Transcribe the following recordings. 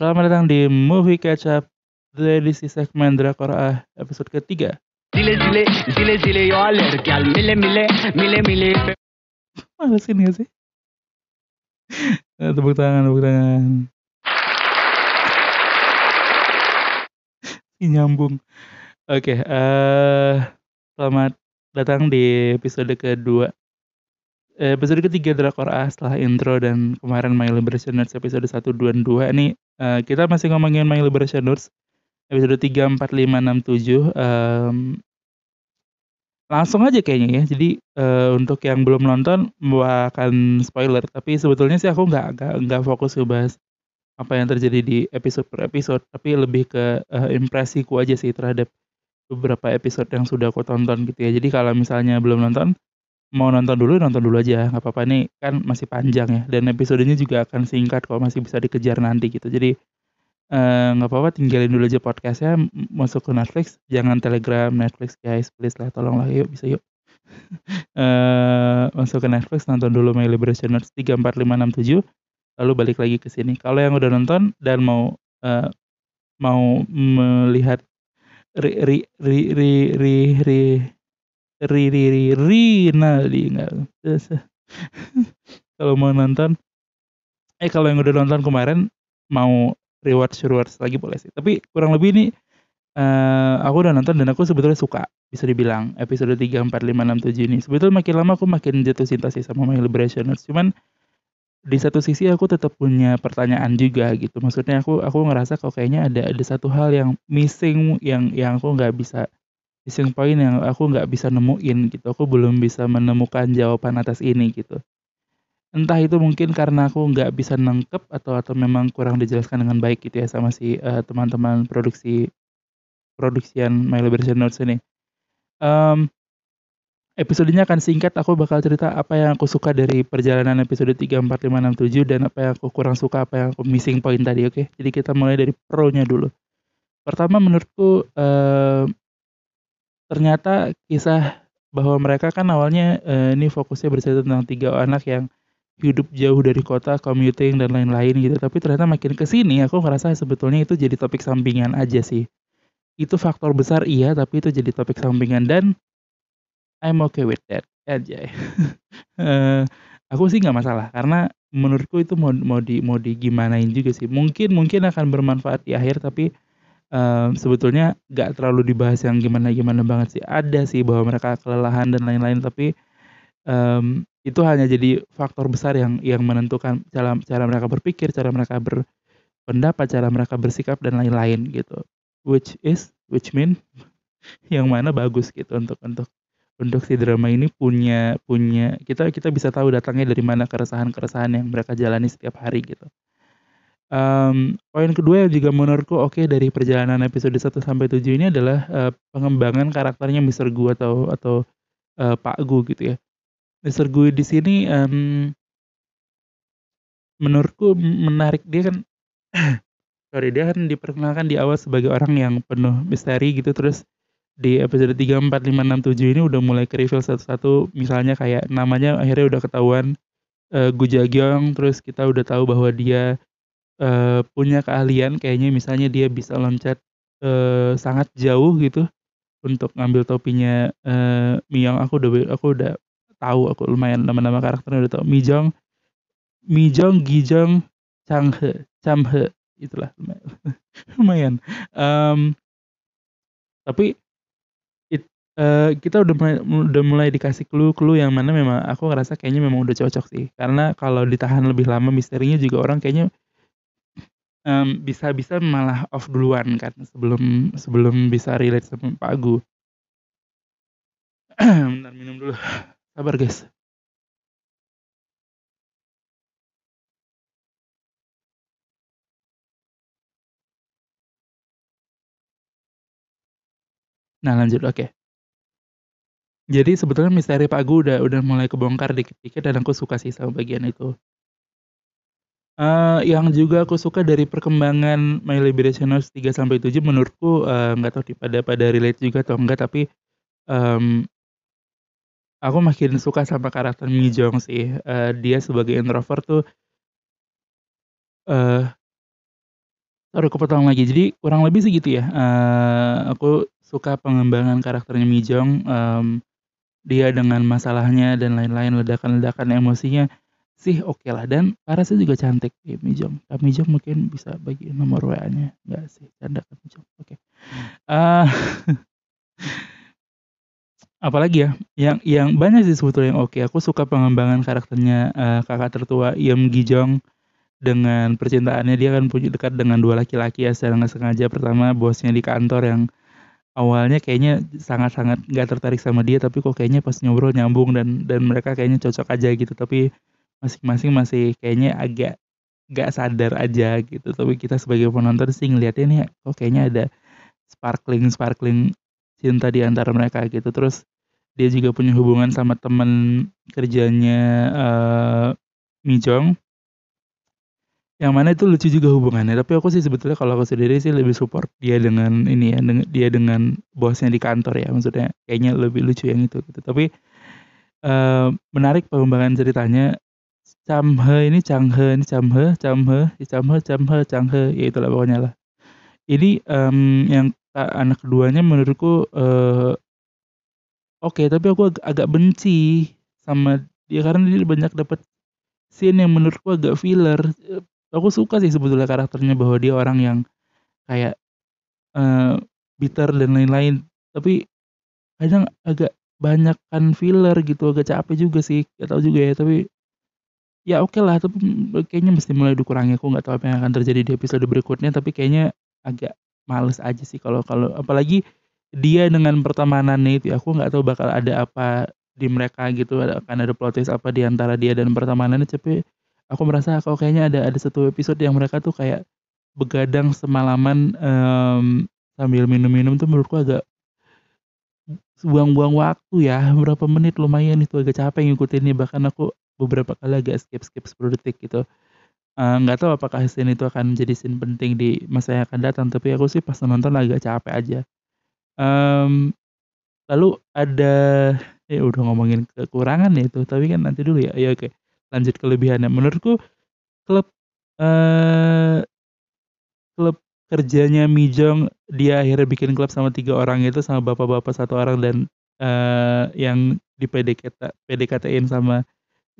Selamat datang di Movie Catch Up The edisi segmen Drakor A episode ketiga. Zile zile, zile zile eu alerg Al mile mile, mile mile. Pe Malesin gak sih? Eh, tepuk tangan, tepuk tangan. Nyambung. Oke, eh selamat datang di episode kedua Eh, Episode ketiga Drakor A setelah intro dan kemarin My Liberation Notes episode 1, 2, dan 2 Ini eh, kita masih ngomongin My Liberation Notes episode 3, 4, 5, 6, 7 Em, Langsung aja kayaknya ya. Jadi eh, untuk yang belum nonton akan spoiler Tapi sebetulnya sih aku nggak nggak nggak fokus ngebahas apa yang terjadi di episode per episode Tapi lebih ke eh, impresiku aja sih terhadap beberapa episode yang sudah aku tonton gitu ya. Jadi kalau misalnya belum nonton mau nonton dulu nonton dulu aja. Nggak apa-apa. Nih kan masih panjang ya. Dan episodenya juga akan singkat kok. Masih bisa dikejar nanti gitu. Jadi eh, nggak apa-apa. Tinggalin dulu aja podcastnya. Masuk ke Netflix. Jangan Telegram Netflix guys. Please lah tolonglah. Yuk bisa yuk. Eh masuk ke Netflix. Nonton dulu My Liberation Notes 3, 4, 5, 6, 7 lalu balik lagi ke sini. Kalau yang udah nonton dan mau eh, mau melihat ri ri ri ri ri ri ri ri ri Rina di nggak kalau mau nonton eh kalau yang udah nonton kemarin mau rewards rewards lagi boleh sih. Tapi kurang lebih ini eh aku udah nonton dan aku sebetulnya suka bisa dibilang. Episode 3, 4, 5, 6, 7 ini. Sebetulnya makin lama aku makin jatuh cinta sih sama My Liberation Notes cuman di satu sisi aku tetap punya pertanyaan juga gitu. Maksudnya aku aku ngerasa kok kayaknya ada ada satu hal yang missing yang yang aku nggak bisa missing point yang aku nggak bisa nemuin gitu. Aku belum bisa menemukan jawaban atas ini gitu. Entah itu mungkin karena aku nggak bisa nangkep atau atau memang kurang dijelaskan dengan baik gitu ya sama si eh, teman-teman produksi produksian My Liberation Notes ini. Em, episodenya akan singkat. Aku bakal cerita apa yang aku suka dari perjalanan episode 3, 4, 5, 6, 7 dan apa yang aku kurang suka apa yang aku missing point tadi oke? Jadi kita mulai dari pro-nya dulu. Pertama menurutku eh, ternyata kisah bahwa mereka kan awalnya eh, ini fokusnya bercerita tentang tiga anak yang hidup jauh dari kota, commuting dan lain-lain gitu. Tapi ternyata makin ke sini aku ngerasa sebetulnya itu jadi topik sampingan aja sih. Itu faktor besar iya, tapi itu jadi topik sampingan dan I'm okay with that aja. Eh, aku sih nggak masalah karena menurutku itu mau mau di mau digimanain juga sih. Mungkin mungkin akan bermanfaat di akhir tapi eh, sebetulnya nggak terlalu dibahas yang gimana-gimana banget sih. Ada sih bahwa mereka kelelahan dan lain-lain tapi em, itu hanya jadi faktor besar yang yang menentukan cara cara mereka berpikir, cara mereka berpendapat, cara mereka bersikap dan lain-lain gitu. Which is which mean yang mana bagus gitu untuk untuk untuk si drama ini punya punya kita kita bisa tahu datangnya dari mana keresahan-keresahan yang mereka jalani setiap hari gitu. Em, poin kedua yang juga menurutku oke dari perjalanan episode 1 sampai 7 ini adalah eh, pengembangan karakternya Mr. Gu atau atau eh, Pak Gu gitu ya. Mr. Gu di sini em, menurutku menarik dia kan sorry dia kan diperkenalkan di awal sebagai orang yang penuh misteri gitu terus di episode 3, 4, 5, 6, 7 ini udah mulai ke reveal satu-satu misalnya kayak namanya akhirnya udah ketahuan eh, Gu Jagyong terus kita udah tahu bahwa dia eh, punya keahlian kayaknya misalnya dia bisa loncat eh, sangat jauh gitu untuk ngambil topinya eh, Miyong. Aku udah aku udah tahu aku lumayan nama-nama karakternya udah tahu. Mijong Mijong Gijong Changhe Chamhe itulah lumayan. Em, tapi it- eh, kita udah mulai, udah mulai dikasih clue-clue yang mana memang aku ngerasa kayaknya memang udah cocok sih. Karena kalau ditahan lebih lama misterinya juga orang kayaknya em, bisa-bisa malah off duluan kan sebelum sebelum bisa relate sama Pak Agu. Bentar minum dulu. Sabar guys. Nah lanjut oke. Jadi sebetulnya misteri Pak Agu udah udah mulai kebongkar dikit-dikit dan aku suka sih sama bagian itu Eh, yang juga aku suka dari perkembangan My Liberation Notes 3 sampai 7 menurutku eh, nggak tahu nih pada pada relate juga atau enggak tapi em, aku makin suka sama karakter Mi Jong sih. Eh, dia sebagai introvert tuh eh Sorry kepotong lagi. Jadi kurang lebih sih gitu ya, eee, aku suka pengembangan karakternya Mi Jong, mmm, dia dengan masalahnya dan lain-lain, ledakan-ledakan emosinya sih okelah dan parasnya juga cantik. Di Mi Jong. Kak Mi Jong mungkin bisa bagi nomor WA-nya, enggak sih, canda Kak Mi Jong, oke. Eee, apalagi ya, yang yang banyak sih sebetulnya yang oke, aku suka pengembangan karakternya, eee, kakak tertua Eum Gi Jong dengan percintaannya, dia kan punya dekat dengan 2 laki-laki ya secara sengaja. Pertama bosnya di kantor yang awalnya kayaknya sangat-sangat nggak tertarik sama dia, tapi kok kayaknya pas ngobrol nyambung dan dan mereka kayaknya cocok aja gitu, tapi masing-masing masih kayaknya agak nggak sadar aja gitu. Tapi kita sebagai penonton sih ngeliatnya nih, kok kayaknya ada sparkling-sparkling cinta di antara mereka gitu. Terus dia juga punya hubungan sama temen kerjanya, eee, Mi Jong. Yang mana itu lucu juga hubungannya, tapi aku sih sebetulnya kalau aku sendiri sih lebih support dia dengan ini ya, deng dia dengan bosnya di kantor ya, maksudnya kayaknya lebih lucu yang itu gitu. Tapi, eee, menarik pengembangan ceritanya. Cham-he ini Chang-he ini Cham-he Cham-he Cham-he Cham-he Chang-he, ya itulah pokoknya lah. Ini, mmm, yang anak keduanya menurutku, eee, oke, tapi aku ag agak benci sama dia karena dia banyak dapet scene yang menurutku agak filler. Eee, aku suka sih sebetulnya karakternya bahwa dia orang yang kayak, eee, bitter dan lain-lain, tapi kadang agak banyakan filler gitu, agak capek juga sih, nggak tahu juga ya, tapi ya okelah, tapi kayaknya mesti mulai dikurangi. Aku nggak tahu apa yang akan terjadi di episode berikutnya, tapi kayaknya agak males aja sih kalau kalau apalagi dia dengan pertemanannya itu aku nggak tahu bakal ada apa di mereka gitu, akan ada plot apa di antara dia dan pertemanannya, tapi aku merasa kok kayaknya ada ada satu episode yang mereka tuh kayak begadang semalaman, mmm, sambil minum-minum tuh menurutku agak buang-buang waktu ya, berapa menit lumayan itu agak capek ngikutinnya, bahkan aku beberapa kali agak skip-skip 10 detik gitu. Eee, nggak tahu apakah scene itu akan jadi scene penting di masa yang akan datang, tapi aku sih pas nonton agak capek aja. Mmm, lalu ada ya udah ngomongin kekurangan ya itu, tapi kan nanti dulu ya, ya oke, lanjut kelebihannya. Menurutku klub, eee, klub kerjanya Mi Jong, dia akhirnya bikin klub sama 3 orang itu, sama bapak-bapak 1 orang dan, eee, yang di PDKT PDKT-in sama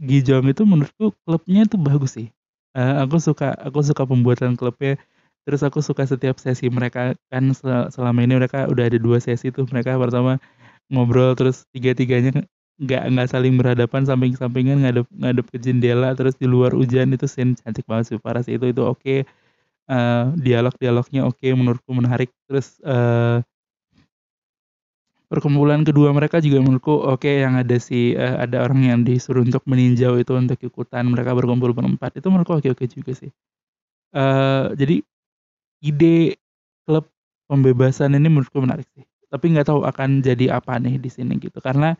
Gi Jong itu menurutku klubnya itu bagus sih. Eee, aku suka aku suka pembuatan klubnya, terus aku suka setiap sesi mereka kan se selama ini mereka udah ada 2 sesi tuh, mereka pertama ngobrol terus tiga-tiganya nggak nggak saling berhadapan, samping-sampingan ngadep ngadep ke jendela, terus di luar hujan, itu scene cantik banget sih, parah sih itu itu oke. Eee, dialog-dialognya oke, menurutku menarik. Terus, eee perkumpulan kedua mereka juga menurutku oke, yang ada si, eee, ada orang yang disuruh untuk meninjau itu untuk ikutan mereka berkumpul berempat, itu menurutku oke-oke juga sih. Eee, jadi ide klub pembebasan ini menurutku menarik sih, tapi nggak tahu akan jadi apa nih di sini gitu, karena,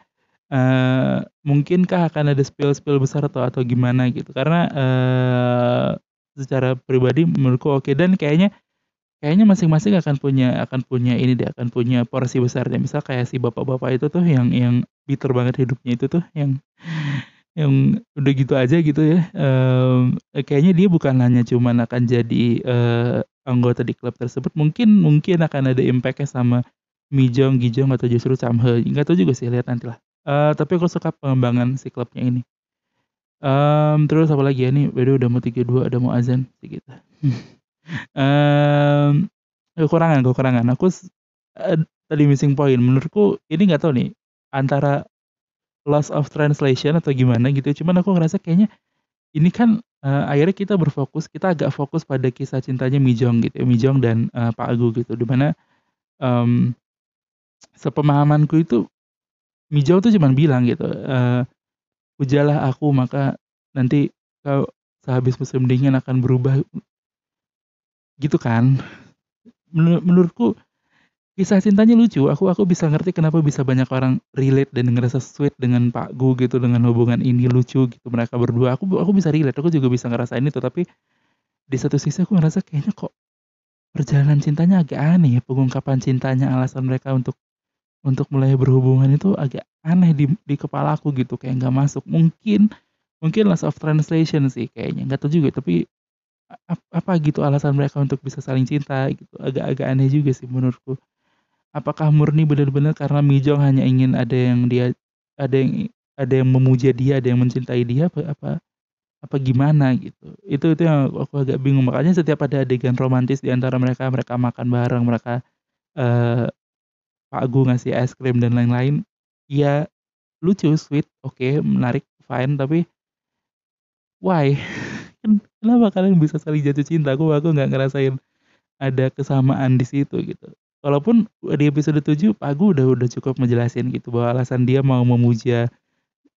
eee, mungkinkah akan ada spill-spill besar atau atau gimana gitu, karena, eee, secara pribadi menurutku oke dan kayaknya kayaknya masing-masing akan punya akan punya ini deh, akan punya porsi besarnya. Misal kayak si bapak-bapak itu tuh yang yang bitter banget hidupnya itu tuh, yang yang udah gitu aja gitu ya, mmm, kayaknya dia bukan hanya cuman akan jadi, eee, anggota di klub tersebut, mungkin mungkin akan ada impact-nya sama Mi Jong, Gi Jong, atau justru Cham-he, nggak tahu juga sih, lihat nantilah. Eee, tapi aku suka pengembangan si klubnya ini. Mmm, terus apalagi ya, ini by the way udah mau 32, udah mau azan sih kita. Mmm, kekurangan-kekurangan, aku eee, tadi missing point, menurutku ini nggak tahu nih, antara lost of translation atau gimana gitu, cuman aku ngerasa kayaknya ini kan, eee, akhirnya kita berfokus, kita agak fokus pada kisah cintanya Mi Jong gitu ya, Mi Jong dan, eee, Pak Gu gitu, di mana, mmm, sepemahamanku itu Mi Jong tuh cuman bilang gitu, eee, "Pujalah aku maka nanti kau sehabis musim dingin akan berubah." Gitu kan. Menu menurutku kisah cintanya lucu, aku aku bisa ngerti kenapa bisa banyak orang relate dan ngerasa sweet dengan Pak Gu gitu, dengan hubungan ini lucu gitu mereka berdua, aku aku bisa relate, aku juga bisa ngerasain itu, tapi di satu sisi aku ngerasa kayaknya kok perjalanan cintanya agak aneh ya, pengungkapan cintanya, alasan mereka untuk untuk mulai berhubungan itu agak aneh di di kepalaku gitu, kayak nggak masuk. Mungkin mungkin lost of translation sih kayaknya, nggak tahu juga, tapi ap apa gitu alasan mereka untuk bisa saling cinta gitu, agak-agak aneh juga sih menurutku. Apakah murni benar-benar karena Mi Jong hanya ingin ada yang dia ada yang ada yang memuja dia, ada yang mencintai dia apa apa apa gimana gitu. Itu itu yang aku agak bingung, makanya setiap ada adegan romantis di antara mereka, mereka makan bareng, mereka, eee, Pak Gu ngasih es krim dan lain-lain, ya lucu, sweet, oke, menarik, fine, tapi why? Kenapa kalian bisa saling jatuh cinta? Aku aku nggak ngerasain ada kesamaan di situ gitu. Walaupun di episode 7 Pak udah udah cukup ngejelasin gitu bahwa alasan dia mau memuja,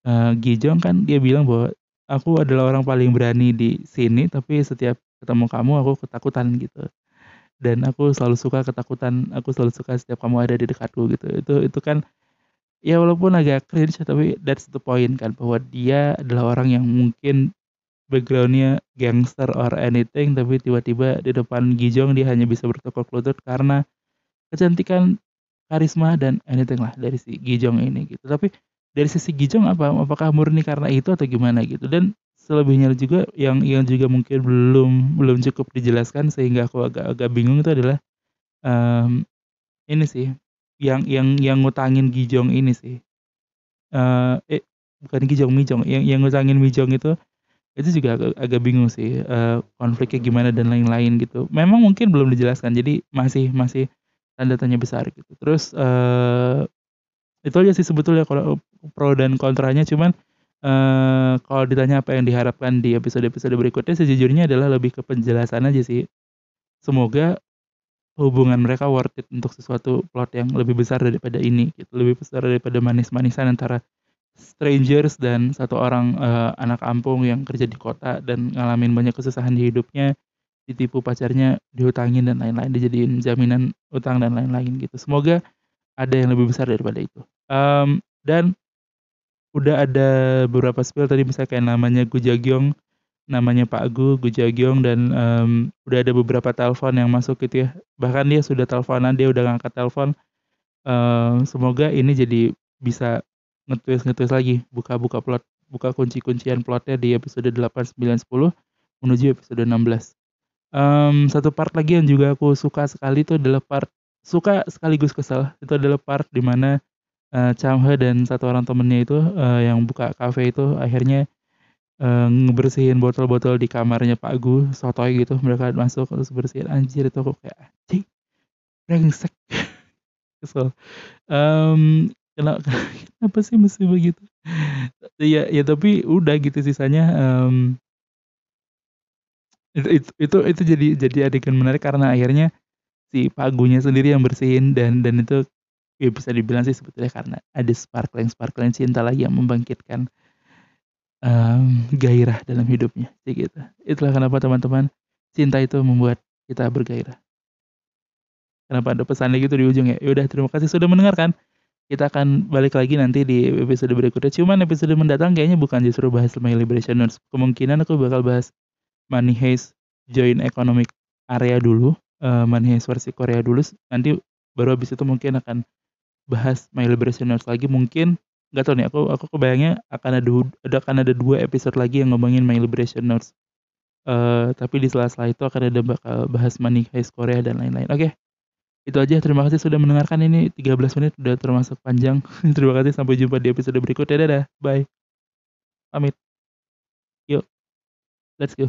eee, Gi Jong kan dia bilang bahwa, "Aku adalah orang paling berani di sini, tapi setiap ketemu kamu aku ketakutan," gitu. Dan aku selalu suka ketakutan, aku selalu suka setiap kamu ada di dekatku gitu. Itu itu kan ya walaupun agak cringe tapi that's the point kan bahwa dia adalah orang yang mungkin background-nya gangster or anything tapi tiba-tiba di depan Gi Jong dia hanya bisa bertekuk lutut karena kecantikan, karisma dan anything lah dari si Gi Jong ini gitu. Tapi dari sisi Gi Jong apa? Apakah murni karena itu atau gimana gitu? Dan selebihnya juga yang yang juga mungkin belum belum cukup dijelaskan sehingga aku agak-agak bingung itu adalah, mmm, ini sih yang yang yang ngutangin Gi Jong ini sih. Eee, eh bukan Gi Jong, Mi Jong, yang yang ngutangin Mi Jong itu, itu juga agak agak bingung sih, eee, konfliknya gimana dan lain-lain gitu. Memang mungkin belum dijelaskan jadi masih masih tanda tanya besar gitu. Terus, eee, itu aja sih sebetulnya kalau pro dan kontranya cuman, eee, kalau ditanya apa yang diharapkan di episode-episode berikutnya sejujurnya adalah lebih ke penjelasan aja sih. Semoga hubungan mereka worth it untuk sesuatu plot yang lebih besar daripada ini gitu, lebih besar daripada manis-manisan antara strangers dan satu orang, eee, anak kampung yang kerja di kota dan ngalamin banyak kesusahan di hidupnya, ditipu pacarnya, dihutangin dan lain-lain, dijadiin jaminan utang dan lain-lain gitu. Semoga ada yang lebih besar daripada itu. Mmm, dan udah ada beberapa spill tadi misalnya kayak namanya Gu Jagyong, namanya Pak Gu, Gu Jagyong dan, mmm, udah ada beberapa telepon yang masuk gitu ya. Bahkan dia sudah teleponan, dia udah ngangkat telepon. Eee, semoga ini jadi bisa nge-twist-nge-twist lagi, buka-buka plot, buka kunci-kuncian plotnya di episode 8, 9, 10 menuju episode 16. Mmm, satu part lagi yang juga aku suka sekali itu adalah part suka sekaligus kesel, itu adalah part di mana, eee, Chang He dan satu orang temennya itu, eee, yang buka kafe itu akhirnya, eee, ngebersihin botol-botol di kamarnya Pak Gu, sotoy gitu, mereka masuk terus bersihin, anjir itu aku kayak, "Anjing, brengsek." Kesel. Mmm, kena kenapa sih mesti begitu? Ya ya tapi udah gitu sisanya, mmm itu it itu itu jadi jadi adegan menarik karena akhirnya si Pak Gunya sendiri yang bersihin dan dan itu ya bisa dibilang sih sebetulnya karena ada sparkling-sparkling cinta lagi yang membangkitkan, mmm, gairah dalam hidupnya, kayak gitu. Itulah kenapa teman-teman, cinta itu membuat kita bergairah. Kenapa ada pesannya gitu di ujung ya. Ya udah terima kasih sudah mendengarkan. Kita akan balik lagi nanti di episode berikutnya. Cuman episode mendatang kayaknya bukan justru bahas My Liberation Notes. Kemungkinan aku bakal bahas Money Heist Joint Economic Area dulu, eee, Money Heist versi Korea dulu, nanti baru habis itu mungkin akan bahas My Liberation Notes lagi mungkin, nggak tahu nih aku aku kebayangnya akan ada ada akan ada 2 episode lagi yang ngomongin My Liberation Notes. Eee, tapi di sela-sela itu akan ada bakal bahas Money Heist Korea dan lain-lain. Oke, itu aja, terima kasih sudah mendengarkan ini 13 menit sudah termasuk panjang. terima kasih sampai jumpa di episode berikutnya. Dadah, bye. Pamit. Yuk. Let's go.